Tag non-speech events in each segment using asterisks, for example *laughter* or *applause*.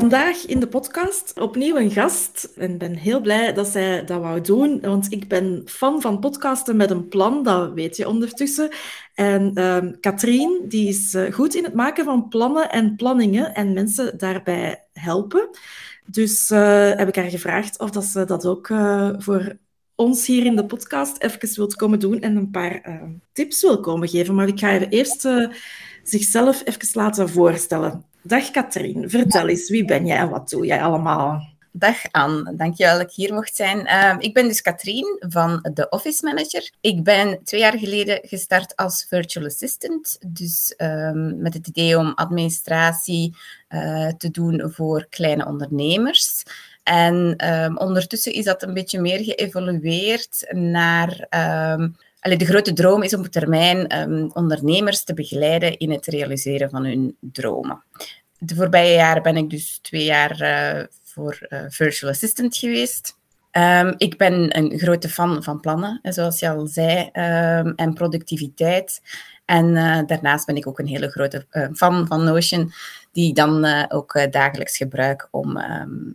Vandaag in de podcast opnieuw een gast. En ben heel blij dat zij dat wou doen, want ik ben fan van podcasten met een plan, dat weet je ondertussen. En um, Katrien, die is eh, goed in het maken van plannen en planningen en mensen daarbij helpen. Dus uh, heb ik haar gevraagd of dat ze dat ook uh, voor ons hier in de podcast even wilt komen doen en een paar tips wil komen geven. Maar ik ga even eerst zichzelf even laten voorstellen. Dag Katrien, vertel eens, wie ben jij en wat doe jij allemaal? Dag Anne, dankjewel dat ik hier mocht zijn. Uh, ik ben dus Katrien van de Office Manager. Ik ben twee jaar geleden gestart als virtual assistant, dus um, met het idee om administratie uh, te doen voor kleine ondernemers. En um, ondertussen is dat een beetje meer geëvolueerd naar De grote droom is op termijn um, ondernemers te begeleiden in het realiseren van hun dromen. De voorbije jaren ben ik dus twee jaar uh, voor uh, virtual assistant geweest. Um, ik ben een grote fan van plannen, zoals je al zei, um, en productiviteit. En uh, daarnaast ben ik ook een hele grote fan van Notion, die dan ook dagelijks gebruik om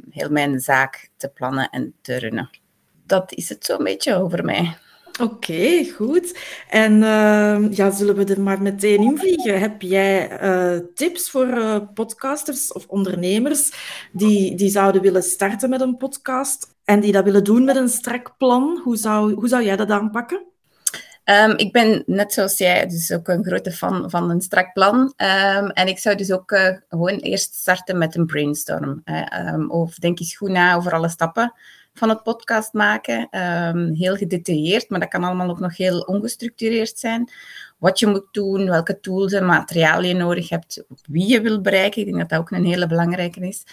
heel mijn zaak te plannen en te runnen. Dat is het zo'n beetje over mij. Oké, goed. En uh, ja, zullen we er maar meteen invliegen? Heb jij uh, tips voor uh, podcasters of ondernemers die, die zouden willen starten met een podcast en die dat willen doen met een strak plan? Hoe zou, hoe zou jij dat aanpakken? Um, ik ben net zoals jij dus ook een grote fan van een strak plan. Um, en ik zou dus ook gewoon eerst starten met een brainstorm. Um, of denk eens goed na over alle stappen van het podcast maken. Um, heel gedetailleerd, maar dat kan allemaal ook nog heel ongestructureerd zijn. Wat je moet doen, welke tools en materialen je nodig hebt, wie je wil bereiken. Ik denk dat dat ook een hele belangrijke is.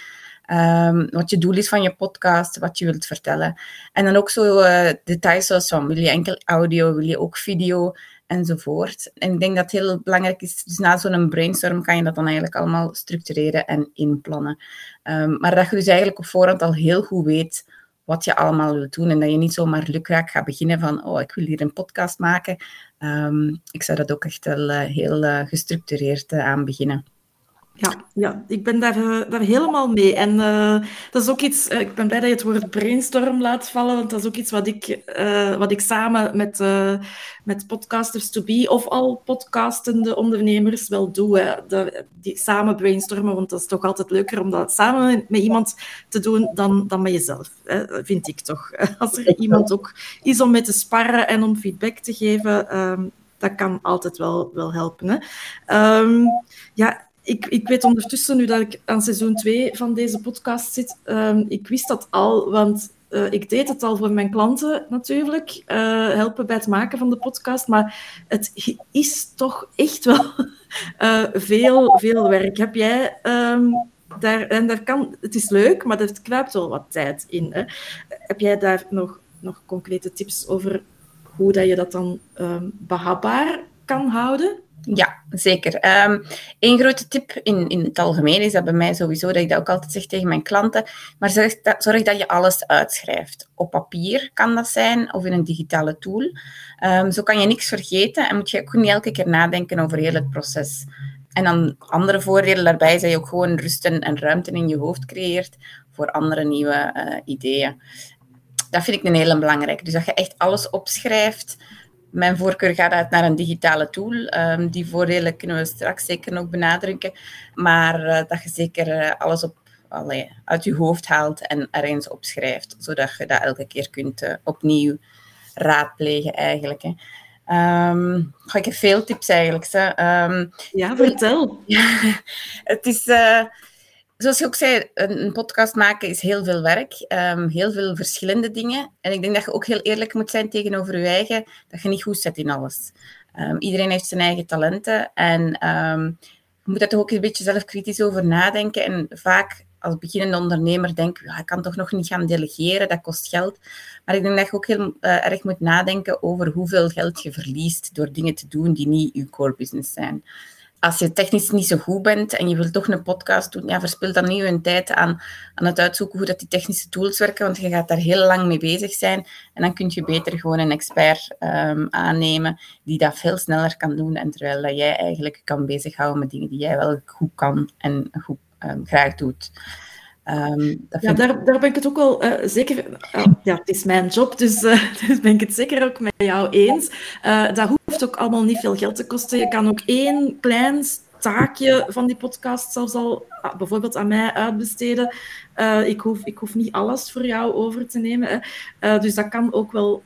Um, wat je doel is van je podcast, wat je wilt vertellen. En dan ook zo uh, details zoals van, wil je enkel audio, wil je ook video enzovoort. En ik denk dat het heel belangrijk is, dus na zo'n brainstorm kan je dat dan eigenlijk allemaal structureren en inplannen. Um, maar dat je dus eigenlijk op voorhand al heel goed weet wat je allemaal wilt doen. En dat je niet zomaar lukraak gaat beginnen van, oh, ik wil hier een podcast maken. Um, ik zou dat ook echt wel uh, heel uh, gestructureerd uh, aan beginnen. Ja, ja, ik ben daar, daar helemaal mee. En uh, dat is ook iets, uh, ik ben blij dat je het woord brainstorm laat vallen, want dat is ook iets wat ik, wat ik samen met, met podcasters to be of al podcastende ondernemers wel doe. Die samen brainstormen, want dat is toch altijd leuker om dat samen met iemand te doen dan, dan met jezelf, hè, vind ik toch. *laughs* Als er iemand ook is om mee te sparren en om feedback te geven, um, dat kan altijd wel, wel helpen. Hè. Um, ja, ik, ik weet ondertussen, nu dat ik aan seizoen 2 van deze podcast zit, um, ik wist dat al, want uh, ik deed het al voor mijn klanten natuurlijk, uh, helpen bij het maken van de podcast, maar het is toch echt wel uh, *laughs* veel, veel werk. Heb jij um, daar, en daar kan, het is leuk, maar er kruipt wel wat tijd in. Hè? Heb jij daar nog, nog concrete tips over hoe dat je dat dan um, behapbaar kan houden? Ja, zeker. Um, een grote tip in, in het algemeen is dat bij mij sowieso, dat ik dat ook altijd zeg tegen mijn klanten, maar zorg dat, zorg dat je alles uitschrijft. Op papier kan dat zijn, of in een digitale tool. Um, zo kan je niks vergeten en moet je ook niet elke keer nadenken over heel het proces. En dan andere voordelen daarbij is dat je ook gewoon rust en ruimte in je hoofd creëert voor andere nieuwe uh, ideeën. Dat vind ik een hele belangrijke. Dus dat je echt alles opschrijft, mijn voorkeur gaat uit naar een digitale tool. Um, die voordelen kunnen we straks zeker nog benadrukken. Maar uh, dat je zeker uh, alles op, allee, uit je hoofd haalt en er eens opschrijft. Zodat je dat elke keer kunt uh, opnieuw raadplegen eigenlijk. Hè. Um, ik heb veel tips eigenlijk. Hè. Um, ja, vertel. *laughs* het is zoals je ook zei, een, podcast maken is heel veel werk. Um, heel veel verschillende dingen. En ik denk dat je ook heel eerlijk moet zijn tegenover je eigen, dat je niet goed zet in alles. Um, iedereen heeft zijn eigen talenten. En um, moet daar toch ook een beetje zelf kritisch over nadenken. En vaak als beginnende ondernemer denk ja, ik kan toch nog niet gaan delegeren, dat kost geld. Maar ik denk dat je ook heel uh, erg moet nadenken over hoeveel geld je verliest door dingen te doen die niet je core business zijn als je technisch niet zo goed bent en je wilt toch een podcast doen, ja, verspil dan niet je tijd aan, aan het uitzoeken hoe dat die technische tools werken, want je gaat daar heel lang mee bezig zijn. En dan kun je beter gewoon een expert um, aannemen die dat veel sneller kan doen. En terwijl dat jij eigenlijk kan bezighouden met dingen die jij wel goed kan en goed um, graag doet. Um, ja, daar, daar ben ik het ook wel uh, zeker... Uh, ja, het is mijn job, dus, uh, *laughs* dus ben ik het zeker ook met jou eens. dat hoeft ook allemaal niet veel geld te kosten. Je kan ook één klein taakje van die podcast zelfs al ah, bijvoorbeeld aan mij uitbesteden. ik, hoef, ik hoef niet alles voor jou over te nemen. Hè. dus dat kan ook wel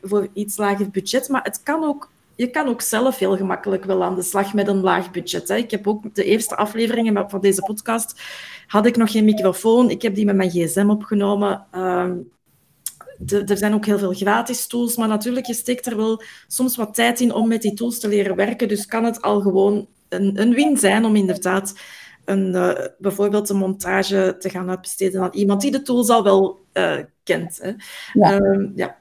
voor iets lager budget. Maar het kan ook je kan ook zelf heel gemakkelijk wel aan de slag met een laag budget. Hè. Ik heb ook de eerste afleveringen van deze podcast, had ik nog geen microfoon. Ik heb die met mijn gsm opgenomen. Er zijn ook heel veel gratis tools, maar natuurlijk, je steekt er wel soms wat tijd in om met die tools te leren werken. Dus kan het al gewoon een, een win zijn om inderdaad een, uh, bijvoorbeeld een montage te gaan uitbesteden aan iemand die de tools al wel uh, kent. Hè. Ja. Ja.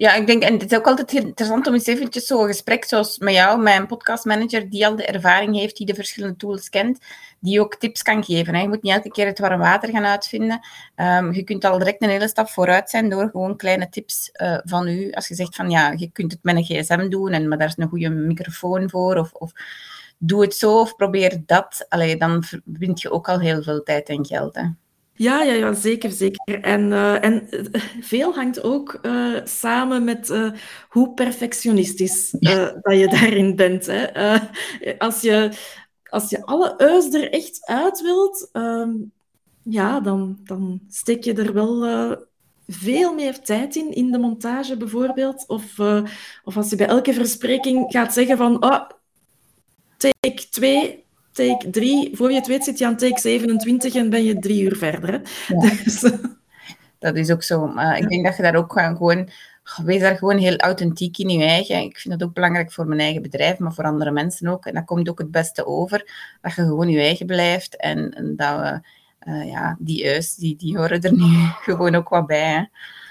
Ja, ik denk, en het is ook altijd interessant om eens eventjes zo'n gesprek zoals met jou, mijn podcastmanager, die al de ervaring heeft, die de verschillende tools kent, die ook tips kan geven. Hè. Je moet niet elke keer het warm water gaan uitvinden. Um, je kunt al direct een hele stap vooruit zijn door gewoon kleine tips uh, van u. Als je zegt van ja, je kunt het met een gsm doen, en, maar daar is een goede microfoon voor, of, doe het zo, of probeer dat. Allee, dan wint je ook al heel veel tijd en geld. Hè. Ja, ja, ja, zeker, zeker. En, uh, en uh, veel hangt ook uh, samen met hoe perfectionistisch dat je daarin bent. Hè. als, je, als je alle eus er echt uit wilt, ehm, ja, dan, dan steek je er wel veel meer tijd in, in de montage bijvoorbeeld. Of, of als je bij elke verspreking gaat zeggen van, oh, take 2, take 3. Voor je het weet zit je aan take 27 en ben je drie uur verder. Hè? *laughs* Dus, dat is ook zo. Maar ik denk dat je daar ook gewoon... Wees daar gewoon heel authentiek in je eigen. Ik vind dat ook belangrijk voor mijn eigen bedrijf, maar voor andere mensen ook. En dat komt ook het beste over. Dat je gewoon je eigen blijft. En, en dat we... Uh, ja, die uis, die, die horen er nu *laughs* gewoon ook wat bij. Hè.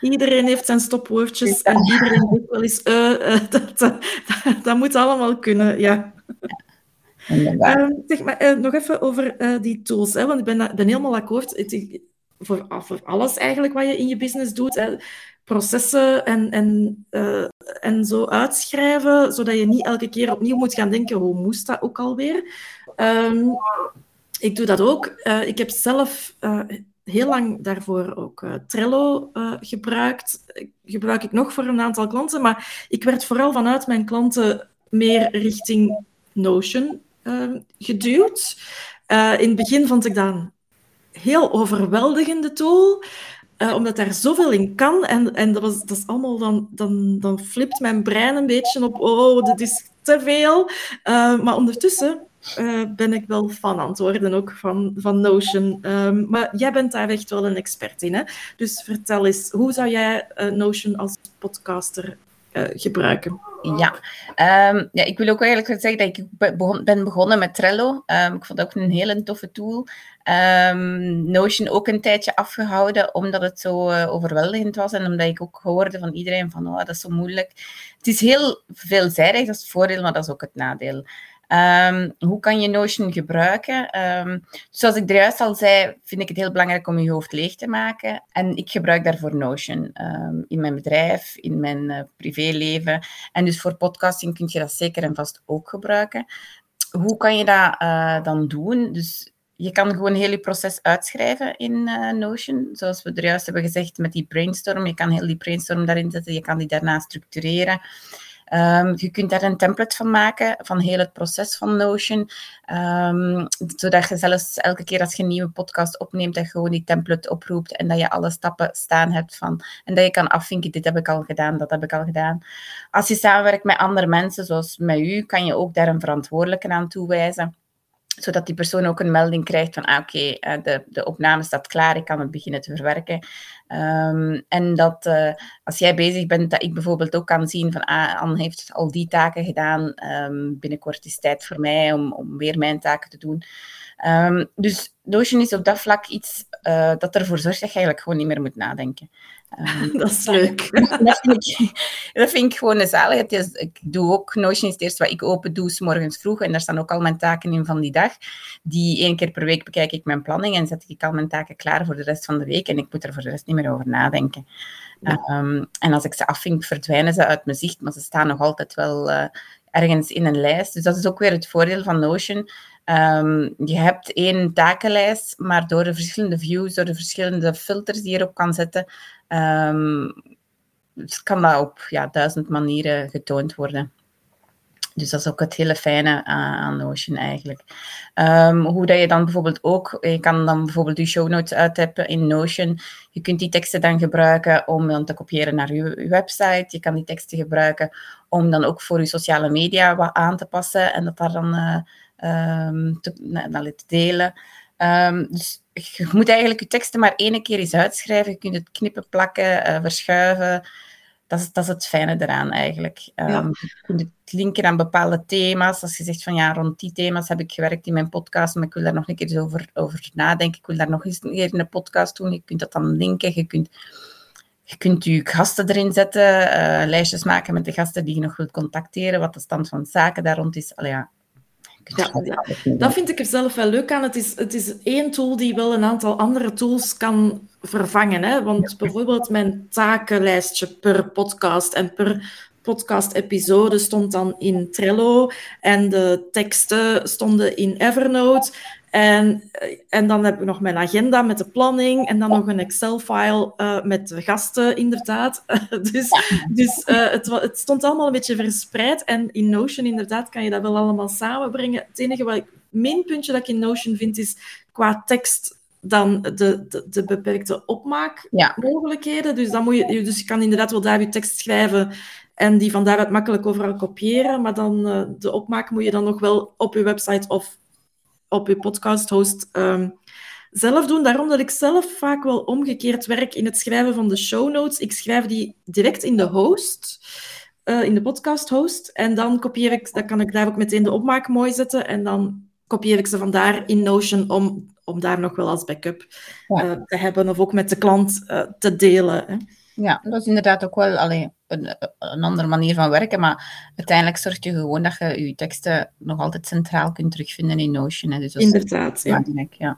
Iedereen heeft zijn stopwoordjes en iedereen doet wel eens... Uh, uh, *laughs* dat, dat, dat, moet allemaal kunnen, ja. Uh, zeg maar, uh, nog even over uh, die tools, hè, want ik ben, helemaal akkoord. Voor, alles eigenlijk wat je in je business doet. Hè, processen en, en, uh, en zo uitschrijven, zodat je niet elke keer opnieuw moet gaan denken, hoe moest dat ook alweer? Um, ik doe dat ook. ik heb zelf heel lang daarvoor ook Trello gebruikt. Gebruik ik nog voor een aantal klanten, maar ik werd vooral vanuit mijn klanten meer richting Notion Ehm, geduwd. Uh, in het begin vond ik dat een heel overweldigende tool. Uh, omdat daar zoveel in kan. En, en dat, was, dat is allemaal dan, dan, dan flipt mijn brein een beetje op. Oh, dit is te veel. Uh, maar ondertussen ben ik wel fan aan het worden ook van, van Notion. Um, maar jij bent daar echt wel een expert in. Hè? Dus vertel eens, hoe zou jij Notion als podcaster gebruiken? Ja. Um, ja, ik wil ook eigenlijk zeggen dat ik ben begonnen met Trello. Um, ik vond dat ook een hele toffe tool. Um, Notion ook een tijdje afgehouden, omdat het zo uh, overweldigend was en omdat ik ook hoorde van iedereen van, oh, dat is zo moeilijk. Het is heel veelzijdig, dat is het voordeel, maar dat is ook het nadeel. Um, hoe kan je Notion gebruiken? Um, zoals ik er juist al zei, vind ik het heel belangrijk om je hoofd leeg te maken. En ik gebruik daarvoor Notion um, in mijn bedrijf, in mijn uh, privéleven. En dus voor podcasting kun je dat zeker en vast ook gebruiken. Hoe kan je dat uh, dan doen? Dus je kan gewoon heel je proces uitschrijven in uh, Notion. Zoals we er juist hebben gezegd met die brainstorm. Je kan heel die brainstorm daarin zetten. Je kan die daarna structureren. Um, je kunt daar een template van maken, van heel het proces van Notion. Um, zodat je zelfs elke keer als je een nieuwe podcast opneemt, dat je gewoon die template oproept en dat je alle stappen staan hebt van. En dat je kan afvinken, dit heb ik al gedaan, dat heb ik al gedaan. Als je samenwerkt met andere mensen, zoals met u, kan je ook daar een verantwoordelijke aan toewijzen. Zodat die persoon ook een melding krijgt van, ah, oké, eh, de, de opname staat klaar, ik kan het beginnen te verwerken. Ehm, en dat uh, als jij bezig bent, dat ik bijvoorbeeld ook kan zien van, ah, Anne heeft al die taken gedaan, um, binnenkort is tijd voor mij om, om weer mijn taken te doen. Um, dus Notion is op dat vlak iets uh, dat ervoor zorgt dat je eigenlijk gewoon niet meer moet nadenken. Um, *laughs* dat is leuk. *laughs* dat, vind ik, dat vind ik gewoon een zaligheid. Is, ik doe ook Notion is het eerste wat ik open doe, s morgens vroeg. En daar staan ook al mijn taken in van die dag. Die één keer per week bekijk ik mijn planning en zet ik al mijn taken klaar voor de rest van de week. En ik moet er voor de rest niet meer over nadenken. Ja. Um, en als ik ze afvink, verdwijnen ze uit mijn zicht. Maar ze staan nog altijd wel uh, ergens in een lijst. Dus dat is ook weer het voordeel van Notion. Um, je hebt één takenlijst, maar door de verschillende views, door de verschillende filters die je erop kan zetten, um, kan dat op ja, duizend manieren getoond worden. Dus dat is ook het hele fijne aan Notion eigenlijk. Um, hoe dat je dan bijvoorbeeld ook, je kan dan bijvoorbeeld je show notes uittypen in Notion. Je kunt die teksten dan gebruiken om dan te kopiëren naar je, website. Je kan die teksten gebruiken om dan ook voor je sociale media wat aan te passen en dat daar dan uh, um, te, te delen. Um, dus je moet eigenlijk je teksten maar één keer eens uitschrijven. Je kunt het knippen, plakken, uh, verschuiven. Dat is, dat is het fijne eraan eigenlijk. Um, ja. Je kunt het linken aan bepaalde thema's. Als je zegt van ja, rond die thema's heb ik gewerkt in mijn podcast, maar ik wil daar nog een keer eens over, over nadenken. Ik wil daar nog eens een keer een podcast doen. Je kunt dat dan linken. Je kunt, je kunt je gasten erin zetten, uh, lijstjes maken met de gasten die je nog wilt contacteren, wat de stand van zaken daar rond is. Allee, ja, ja, dat vind ik er zelf wel leuk aan. Het is, het is één tool die wel een aantal andere tools kan vervangen. Hè? Want bijvoorbeeld mijn takenlijstje per podcast en per podcast-episode stond dan in Trello en de teksten stonden in Evernote. En, en dan heb ik nog mijn agenda met de planning en dan nog een Excel-file uh, met de gasten, inderdaad. *laughs* dus dus uh, het, het, stond allemaal een beetje verspreid. En in Notion, inderdaad, kan je dat wel allemaal samenbrengen. Het enige wat ik, minpuntje dat ik in Notion vind, is qua tekst dan de, de, de beperkte opmaakmogelijkheden. Ja. Dus, dan moet je, dus je kan inderdaad wel daar je tekst schrijven en die van daaruit makkelijk overal kopiëren, maar dan uh, de opmaak moet je dan nog wel op je website of op je podcast host um, zelf doen. Daarom dat ik zelf vaak wel omgekeerd werk in het schrijven van de show notes. Ik schrijf die direct in de host, uh, in de podcast host. En dan kopieer ik, dan kan ik daar ook meteen de opmaak mooi zetten. En dan kopieer ik ze vandaar in Notion om, om daar nog wel als backup ja. uh, te hebben of ook met de klant te delen. Hè. Ja, dat is inderdaad ook wel allee, een, een, andere manier van werken, maar uiteindelijk zorg je gewoon dat je je teksten nog altijd centraal kunt terugvinden in Notion. Hè. Dus dat inderdaad, ja. ja.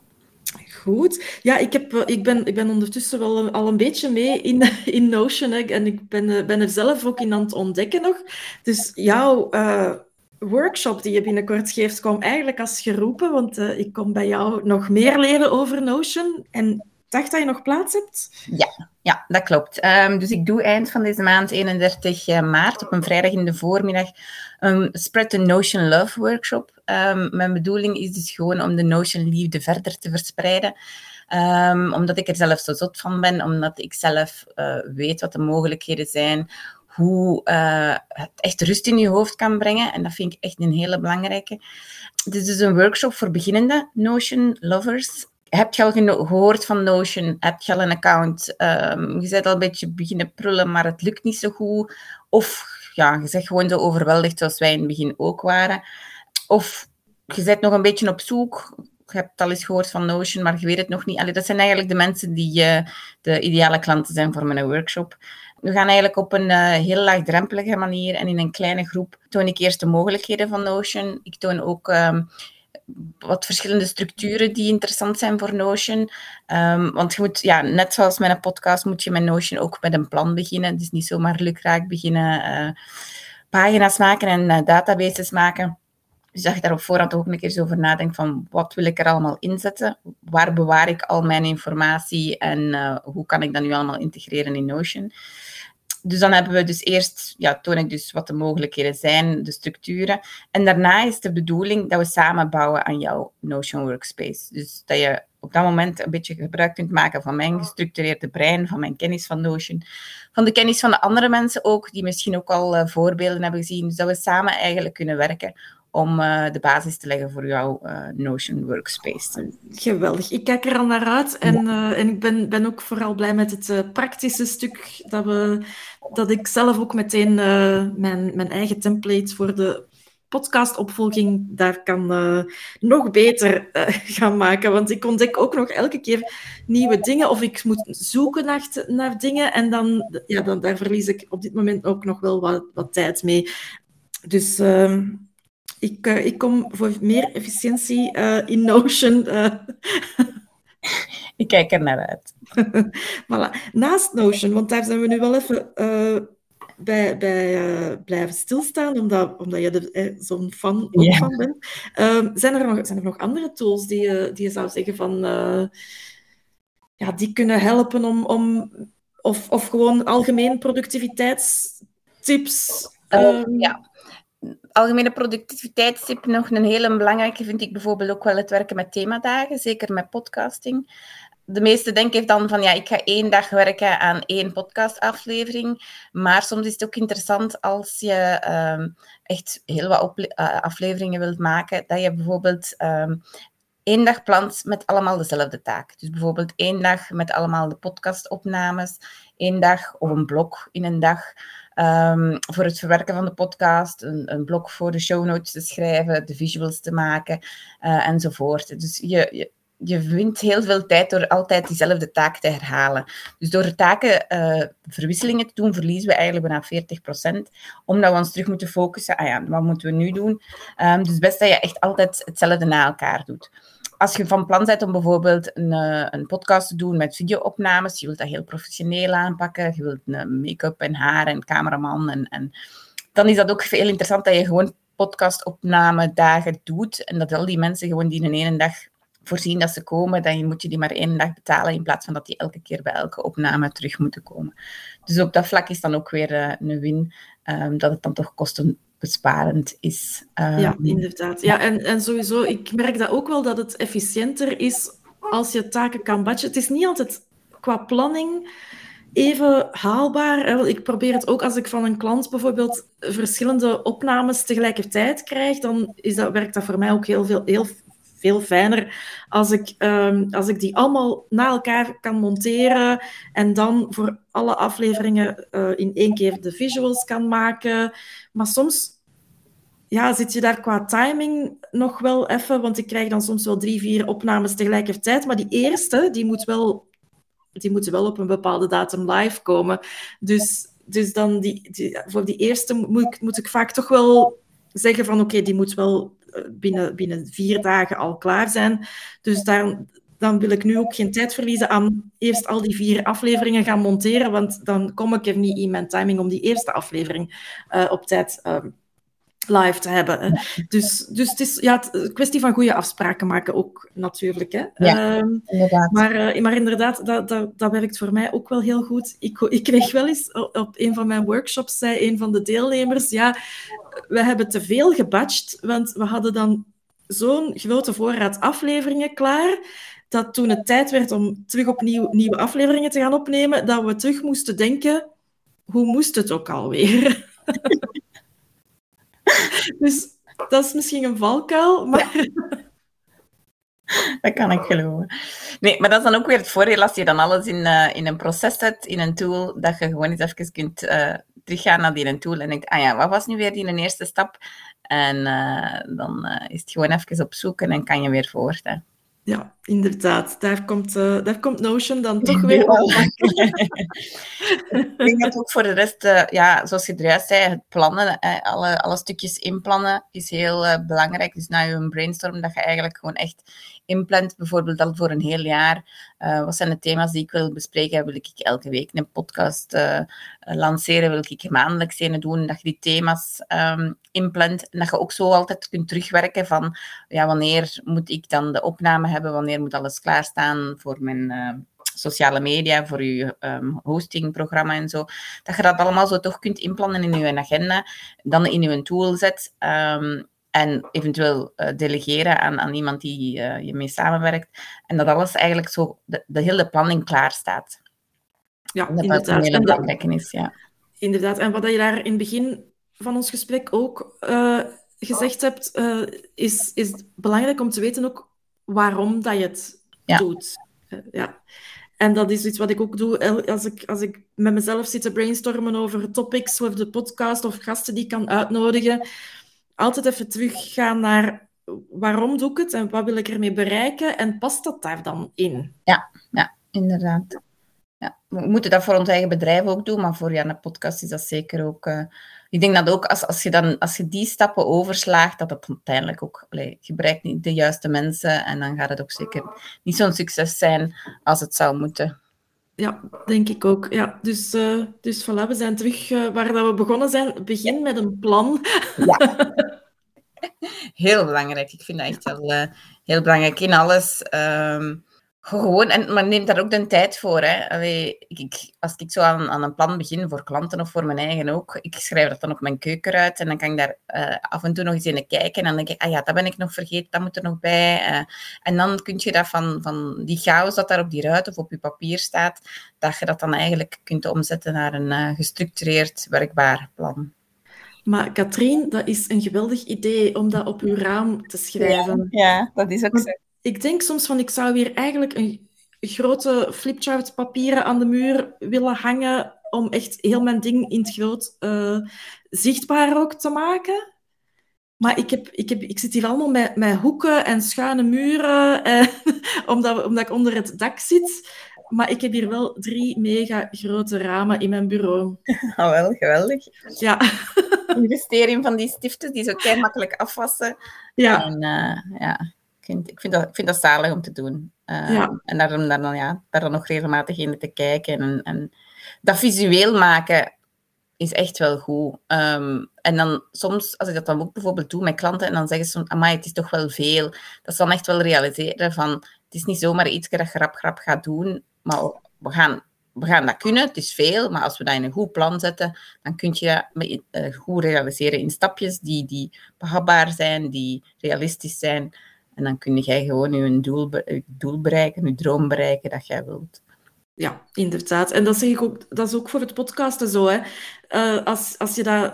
Goed. Ja, ik, heb, eh, ik, ben, ik ben ondertussen wel al een beetje mee in, *laughs* in Notion hè, en ik ben, eh, ben er zelf ook in aan het ontdekken nog. Dus jouw uh, workshop die je binnenkort geeft, kwam eigenlijk als geroepen, want uh, ik kom bij jou nog meer leren over Notion. En dacht dat je nog plaats hebt? Ja, ja dat klopt. Um, dus ik doe eind van deze maand, 31 eh, maart, op een vrijdag in de voormiddag, een Spread the Notion Love workshop. Um, mijn bedoeling is dus gewoon om de Notion liefde verder te verspreiden. Um, omdat ik er zelf zo zot van ben, omdat ik zelf uh, weet wat de mogelijkheden zijn, hoe uh, het echt rust in je hoofd kan brengen. En dat vind ik echt een hele belangrijke. Dit is dus een workshop voor beginnende Notion lovers heb je al gehoord van Notion? Heb je al een account? Um, je bent al een beetje beginnen prullen, maar het lukt niet zo goed. Of ja, je bent gewoon zo overweldigd zoals wij in het begin ook waren. Of je bent nog een beetje op zoek. Je hebt al eens gehoord van Notion, maar je weet het nog niet. Allee, dat zijn eigenlijk de mensen die uh, de ideale klanten zijn voor mijn workshop. We gaan eigenlijk op een uh, heel laagdrempelige manier en in een kleine groep toon ik eerst de mogelijkheden van Notion. Ik toon ook... Um, wat verschillende structuren die interessant zijn voor Notion. Um, want je moet, ja, net zoals met een podcast, moet je met Notion ook met een plan beginnen. Dus niet zomaar lukraak beginnen uh, pagina's maken en uh, databases maken. Dus dat je daar op voorhand ook een keer eens over nadenkt van wat wil ik er allemaal inzetten? Waar bewaar ik al mijn informatie en uh, hoe kan ik dat nu allemaal integreren in Notion? Dus dan hebben we dus eerst, ja, toon ik dus wat de mogelijkheden zijn, de structuren. En daarna is de bedoeling dat we samen bouwen aan jouw Notion Workspace. Dus dat je op dat moment een beetje gebruik kunt maken van mijn gestructureerde brein, van mijn kennis van Notion, van de kennis van de andere mensen ook, die misschien ook al uh, voorbeelden hebben gezien. Dus dat we samen eigenlijk kunnen werken om de basis te leggen voor jouw Notion workspace. Geweldig. Ik kijk er al naar uit en, en ik ben, ben ook vooral blij met het praktische stuk dat, we, dat ik zelf ook meteen mijn, mijn eigen template voor de podcastopvolging daar kan nog beter *laughs* gaan maken. Want ik ontdek ook nog elke keer nieuwe dingen of ik moet zoeken naar, naar dingen en dan, ja, dan daar verlies ik op dit moment ook nog wel wat, wat tijd mee. Dus uh, ik, uh, ik kom voor meer efficiëntie in Notion. ik kijk er naar uit. *laughs* voilà. Naast Notion, want daar zijn we nu wel even bij, bij uh, blijven stilstaan, omdat, omdat je er zo'n fan van bent. Uh, zijn, er nog, zijn er nog andere tools die je, die je zou zeggen van... Uh, ja, die kunnen helpen om... om of, of gewoon algemeen productiviteitstips? Um... ja, algemene productiviteitstip nog een hele belangrijke vind ik bijvoorbeeld ook wel het werken met themadagen, zeker met podcasting de meeste denken dan van ja, ik ga één dag werken aan één podcastaflevering. Maar soms is het ook interessant als je ehm, echt heel wat uh, afleveringen wilt maken, dat je bijvoorbeeld um, één dag plant met allemaal dezelfde taak. Dus bijvoorbeeld één dag met allemaal de podcastopnames, één dag of een blok in een dag. Um, voor het verwerken van de podcast, een, een blok voor de show notes te schrijven, de visuals te maken uh, enzovoort. Dus je, je je wint heel veel tijd door altijd diezelfde taak te herhalen. Dus door taken uh, verwisselingen te doen, verliezen we eigenlijk bijna 40%, omdat we ons terug moeten focussen. Ah ja, wat moeten we nu doen? Um, dus best dat je echt altijd hetzelfde na elkaar doet. Als je van plan bent om bijvoorbeeld een, uh, een podcast te doen met videoopnames, je wilt dat heel professioneel aanpakken, je wilt een make-up en haar en cameraman, en, en dan is dat ook veel interessant dat je gewoon podcastopname dagen doet en dat al die mensen gewoon die in één dag voorzien dat ze komen, dan moet je die maar één dag betalen in plaats van dat die elke keer bij elke opname terug moeten komen. Dus op dat vlak is dan ook weer uh, een win, um, dat het dan toch kostenbesparend is. Um, ja, inderdaad. Ja, en, en sowieso, ik merk dat ook wel dat het efficiënter is als je taken kan batchen. Het is niet altijd qua planning even haalbaar. Ik probeer het ook als ik van een klant bijvoorbeeld verschillende opnames tegelijkertijd krijg, dan is dat, werkt dat voor mij ook heel, veel, heel veel fijner als ik, um, als ik die allemaal na elkaar kan monteren en dan voor alle afleveringen uh, in één keer de visuals kan maken. Maar soms ja, zit je daar qua timing nog wel even, want ik krijg dan soms wel drie, vier opnames tegelijkertijd, maar die eerste, die moet wel, die moeten wel op een bepaalde datum live komen. Dus, dus dan die, voor die eerste moet moet ik vaak toch wel zeggen van oké, die moet wel binnen, binnen vier dagen al klaar zijn. Dus dan wil ik nu ook geen tijd verliezen aan eerst al die vier afleveringen gaan monteren, want dan kom ik er niet in mijn timing om die eerste aflevering uh, op tijd uh, live te hebben. Dus, dus het is ja, een kwestie van goede afspraken maken ook natuurlijk. Hè. Ja, um, inderdaad. Maar, uh, maar inderdaad, dat, dat, dat werkt voor mij ook wel heel goed. Ik, ik kreeg wel eens op een van mijn workshops, zei een van de deelnemers, ja, we hebben te veel gebatcht, want we hadden dan zo'n grote voorraad afleveringen klaar, dat toen het tijd werd om terug opnieuw nieuwe afleveringen te gaan opnemen, dat we terug moesten denken, hoe moest het ook alweer? *laughs* *laughs* dus dat is misschien een valkuil, maar... Dat kan ik geloven. Nee, maar dat is dan ook weer het voordeel als je dan alles in, uh, in een proces zet, in een tool, dat je gewoon eens even kunt uh, teruggaan naar die tool en denkt, ah ja, wat was nu weer die eerste stap? En uh, dan is het gewoon even op zoek en kan je weer voort. Hè. Ja, inderdaad. Daar komt, uh, daar komt Notion dan toch weer op. ik denk dat ook voor de rest, uh, ja, zoals je eruit zei, het plannen, eh, alle, alle stukjes inplannen is heel uh, belangrijk. Dus na je brainstorm, dat je eigenlijk gewoon echt inplant, bijvoorbeeld al voor een heel jaar. Uh, wat zijn de thema's die ik wil bespreken? Wil ik elke week een podcast uh, lanceren? Wil ik maandelijks een doen? Dat je die thema's um, inplant en dat je ook zo altijd kunt terugwerken van ja, wanneer moet ik dan de opname hebben? Wanneer moet alles klaarstaan voor mijn... Uh, sociale media, voor je um, hostingprogramma en zo. Dat je dat allemaal zo toch kunt inplannen in je agenda, dan in je tool zet. En eventueel uh, delegeren aan, aan iemand die uh, je mee samenwerkt. En dat alles eigenlijk zo, de, de hele planning klaar staat. Ja, dat inderdaad. Een hele belangrijke is, ja. Inderdaad. En wat je daar in het begin van ons gesprek ook uh, gezegd hebt, is, is belangrijk om te weten ook waarom dat je het doet. Ja. En dat is iets wat ik ook doe als ik, als ik met mezelf zit te brainstormen over topics of de podcast of gasten die ik kan uitnodigen. Altijd even teruggaan naar waarom doe ik het en wat wil ik ermee bereiken en past dat daar dan in? Ja, ja inderdaad. Ja, we moeten dat voor ons eigen bedrijf ook doen, maar voor Janne Podcast is dat zeker ook. Uh, ik denk dat ook als, als, je dan, als je die stappen overslaagt, dat het uiteindelijk ook. Je bereikt niet de juiste mensen en dan gaat het ook zeker niet zo'n succes zijn als het zou moeten. Ja, denk ik ook. Ja, dus, uh, dus voilà, we zijn terug uh, waar dat we begonnen zijn. Begin met een plan. Ja. *laughs* Heel belangrijk. Ik vind dat echt wel uh, heel belangrijk in alles. Um, gewoon, en, maar neem daar ook de tijd voor. Hè. Allee, ik, als ik zo aan, aan, een plan begin, voor klanten of voor mijn eigen ook, ik schrijf dat dan op mijn keuken uit en dan kan ik daar uh, af en toe nog eens in kijken en dan denk ik, ah ja, dat ben ik nog vergeten, dat moet er nog bij. Uh, en dan kun je dat van, van die chaos dat daar op die ruit of op je papier staat, dat je dat dan eigenlijk kunt omzetten naar een uh, gestructureerd, werkbaar plan. Maar Katrien, dat is een geweldig idee om dat op uw raam te schrijven. Ja, ja dat is ook zo ik denk soms van, ik zou weer eigenlijk een grote flipchart papieren aan de muur willen hangen om echt heel mijn ding in het groot uh, zichtbaar ook te maken. Maar ik, heb, ik, heb, ik zit hier allemaal met, met hoeken en schuine muren, *laughs* eh, omdat, omdat ik onder het dak zit. Maar ik heb hier wel drie mega grote ramen in mijn bureau. Oh, *laughs* wel, geweldig. Ja. Investering van die stiften, die zo makkelijk afwassen. Ja. En, uh, ja, ik vind dat, ik vind dat zalig om te doen. Uh, En daarom dan, ja, daar dan nog regelmatig in te kijken. En, en dat visueel maken is echt wel goed. Um, en dan soms, als ik dat dan ook bijvoorbeeld doe met klanten, en dan zeggen ze, amai, het is toch wel veel. Dat ze dan echt wel realiseren van, het is niet zomaar iets dat je grap, grap gaat doen, maar we gaan, we gaan dat kunnen, het is veel, maar als we dat in een goed plan zetten, dan kun je dat uh, goed realiseren in stapjes die, die behapbaar zijn, die realistisch zijn. En dan kun jij gewoon je doel, je doel bereiken, je droom bereiken dat jij wilt. Ja, inderdaad. En dat zeg ik ook, dat is ook voor het podcasten zo. Hè. Uh, als, als je dat,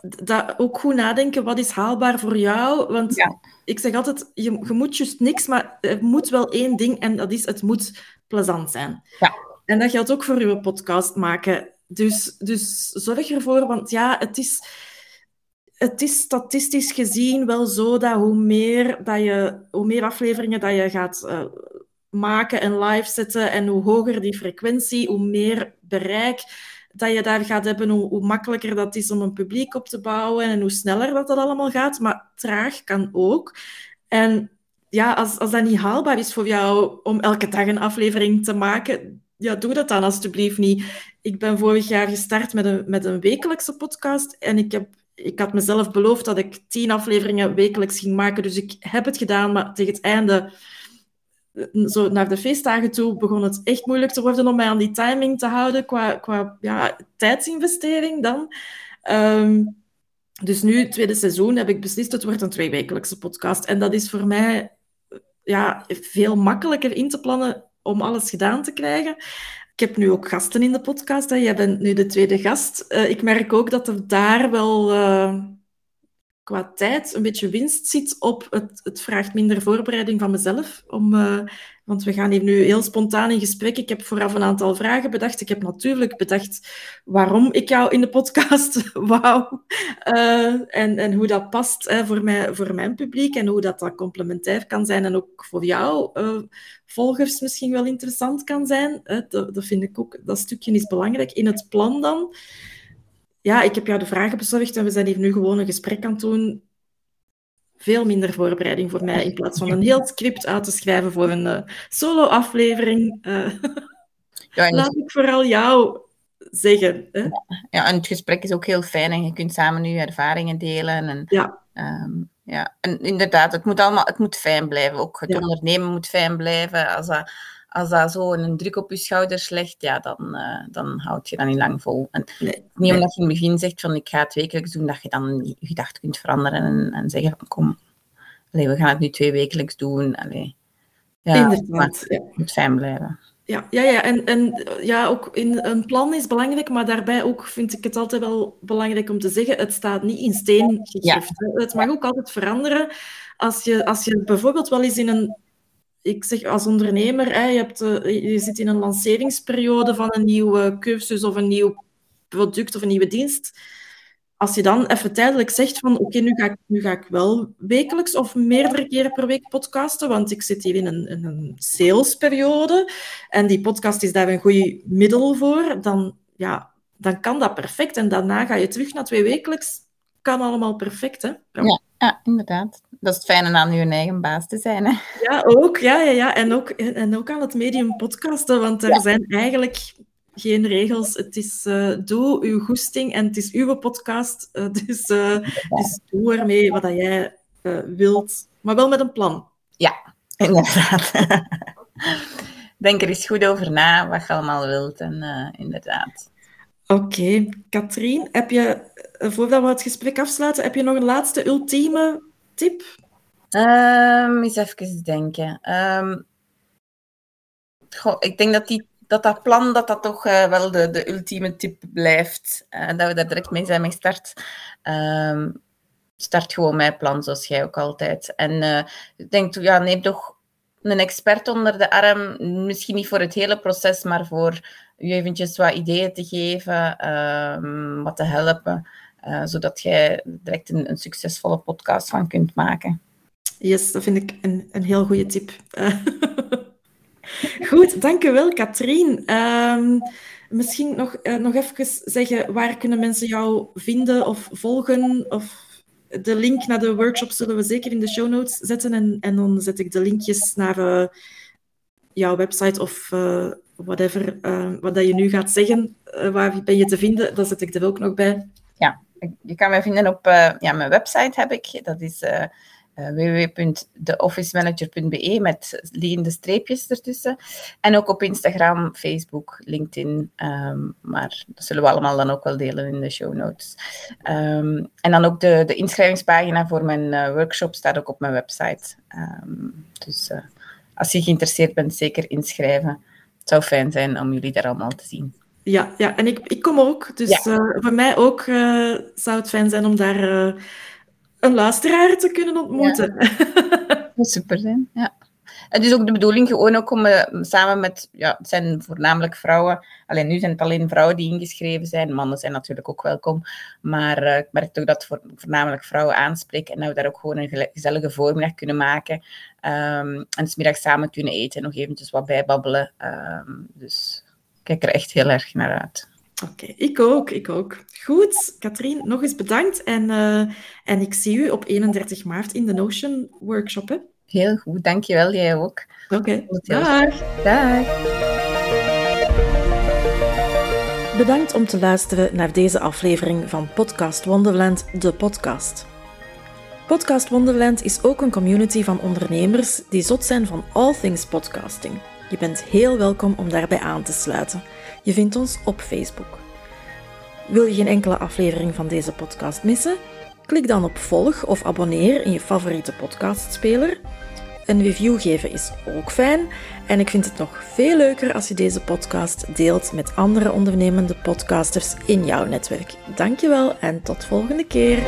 dat ook goed nadenken, wat is haalbaar voor jou? Want ja. ik zeg altijd, je, je moet juist niks, maar er moet wel één ding en dat is, het moet plezant zijn. Ja. En dat geldt ook voor je podcast maken. Dus, dus zorg ervoor, want ja, het is het is statistisch gezien wel zo dat hoe meer, dat je, hoe meer afleveringen dat je gaat uh, maken en live zetten en hoe hoger die frequentie, hoe meer bereik dat je daar gaat hebben, hoe, hoe, makkelijker dat is om een publiek op te bouwen en hoe sneller dat dat allemaal gaat. Maar traag kan ook. En ja, als, als dat niet haalbaar is voor jou om elke dag een aflevering te maken, ja, doe dat dan alsjeblieft niet. Ik ben vorig jaar gestart met een, met een wekelijkse podcast en ik heb ik had mezelf beloofd dat ik tien afleveringen wekelijks ging maken. Dus ik heb het gedaan, maar tegen het einde, zo naar de feestdagen toe, begon het echt moeilijk te worden om mij aan die timing te houden qua, qua ja, tijdsinvestering dan. Ehm, dus nu, tweede seizoen, heb ik beslist, het wordt een tweewekelijkse podcast. En dat is voor mij ja, veel makkelijker in te plannen om alles gedaan te krijgen. Ik heb nu ook gasten in de podcast. Jij bent nu de tweede gast. Uh, ik merk ook dat er daar wel uh, qua tijd een beetje winst zit op. Het, het vraagt minder voorbereiding van mezelf. Om, uh, want we gaan hier nu heel spontaan in gesprek. Ik heb vooraf een aantal vragen bedacht. Ik heb natuurlijk bedacht waarom ik jou in de podcast *laughs* wou. en, en hoe dat past hè, voor, mij, voor mijn publiek. En hoe dat, dat complementair kan zijn. En ook voor jou volgers misschien wel interessant kan zijn. Dat, dat vind ik ook, dat stukje is belangrijk. In het plan dan, ja, ik heb jou de vragen bezorgd en we zijn hier nu gewoon een gesprek aan het doen. Veel minder voorbereiding voor mij, in plaats van een heel script uit te schrijven voor een uh, solo-aflevering. Uh, *laughs* ja, Laat ik vooral jou zeggen. Hè? Ja, en het gesprek is ook heel fijn en je kunt samen je ervaringen delen. En, ja. Um, ja, en inderdaad, het moet allemaal het moet fijn blijven. Ook het ondernemen moet fijn blijven. Als dat, als dat zo een druk op je schouders legt, ja, dan, uh, dan houd je dat niet lang vol. En niet omdat je in het begin zegt van ik ga het wekelijks doen, dat je dan je gedachten kunt veranderen en, en zeggen van kom, we gaan het nu twee wekelijks doen. Allez. Ja, Inderdaad. moet fijn blijven. ja, ja, ja. En, en ja, ook in, een plan is belangrijk, maar daarbij ook vind ik het altijd wel belangrijk om te zeggen, het staat niet in steen gegrift. Het mag ook altijd veranderen. Als je, als je bijvoorbeeld wel eens in een ik zeg als ondernemer, je, hebt, uh, je zit in een lanceringsperiode van een nieuwe cursus of een nieuw product of een nieuwe dienst. Als je dan even tijdelijk zegt van oké, nu, ga ik, nu ga ik wel wekelijks of meerdere keren per week podcasten, want ik zit hier in een, een salesperiode en die podcast is daar een goed middel voor, dan, ja, dan kan dat perfect. En daarna ga je terug naar twee wekelijks. Kan allemaal perfect, hè? Ja, ja inderdaad. Dat is het fijne aan je eigen baas te zijn. Hè? Ja, ook. Ja, ja, ja. En, ook, en ook aan het medium podcasten, want er zijn eigenlijk geen regels. Het is uh, doe uw goesting en het is uw podcast. Uh, *laughs* dus, uh, dus doe ermee wat dat jij wilt, maar wel met een plan. Ja, inderdaad. *laughs* Denk er eens goed over na wat je allemaal wilt. En, inderdaad. Oké, okay. Katrien, heb je, voordat we het gesprek afsluiten, heb je nog een laatste ultieme tip? Um, eens even denken. Goh, ik denk dat die dat dat plan dat dat toch uh, wel de, de ultieme tip blijft. Uh, dat we daar direct mee zijn met start. Um, start gewoon mijn plan, zoals jij ook altijd. En ik denk, ja, neem toch een expert onder de arm. Misschien niet voor het hele proces, maar voor je eventjes wat ideeën te geven, wat te helpen. Zodat jij direct een, een, succesvolle podcast van kunt maken. Yes, dat vind ik een, een heel goede tip. *laughs* Goed, dankjewel Katrien. Um, misschien nog, uh, nog even zeggen, waar kunnen mensen jou vinden of volgen? Of de link naar de workshop zullen we zeker in de show notes zetten. En, en dan zet ik de linkjes naar uh, jouw website of uh, whatever, wat dat je nu gaat zeggen. waar ben je te vinden? Dat zet ik er ook nog bij. Ja, je kan mij vinden op ja, mijn website heb ik. Dat is uh, www.theofficemanager.be met liggende streepjes ertussen. En ook op Instagram, Facebook, LinkedIn. Um, maar dat zullen we allemaal dan ook wel delen in de show notes. Um, en dan ook de, de inschrijvingspagina voor mijn uh, workshop staat ook op mijn website. Um, dus als je geïnteresseerd bent, zeker inschrijven. Het zou fijn zijn om jullie daar allemaal te zien. Ja, ja en ik, ik kom ook. Dus ja. voor mij ook zou het fijn zijn om daar een luisteraar te kunnen ontmoeten. Ja. *laughs* Super zijn, ja. Het is ook de bedoeling gewoon ook om uh, samen met, ja, het zijn voornamelijk vrouwen, alleen nu zijn het alleen vrouwen die ingeschreven zijn, mannen zijn natuurlijk ook welkom, maar uh, ik merk toch dat voor, voornamelijk vrouwen aanspreken en dat we daar ook gewoon een gezellige voormiddag kunnen maken um, en smiddag samen kunnen eten en nog eventjes wat bijbabbelen. Um, dus kijk er echt heel erg naar uit. Oké, ik ook, ik ook. Goed, Katrien, nog eens bedankt. En, uh, en ik zie u op 31 maart in de Notion workshop. Hè? Heel goed, dankjewel. Jij ook. Oké, okay. dag. Dag. Bedankt om te luisteren naar deze aflevering van Podcast Wonderland, de podcast. Podcast Wonderland is ook een community van ondernemers die zot zijn van all things podcasting. Je bent heel welkom om daarbij aan te sluiten. Je vindt ons op Facebook. Wil je geen enkele aflevering van deze podcast missen? Klik dan op volg of abonneer in je favoriete podcastspeler. Een review geven is ook fijn en ik vind het nog veel leuker als je deze podcast deelt met andere ondernemende podcasters in jouw netwerk. Dankjewel en tot volgende keer.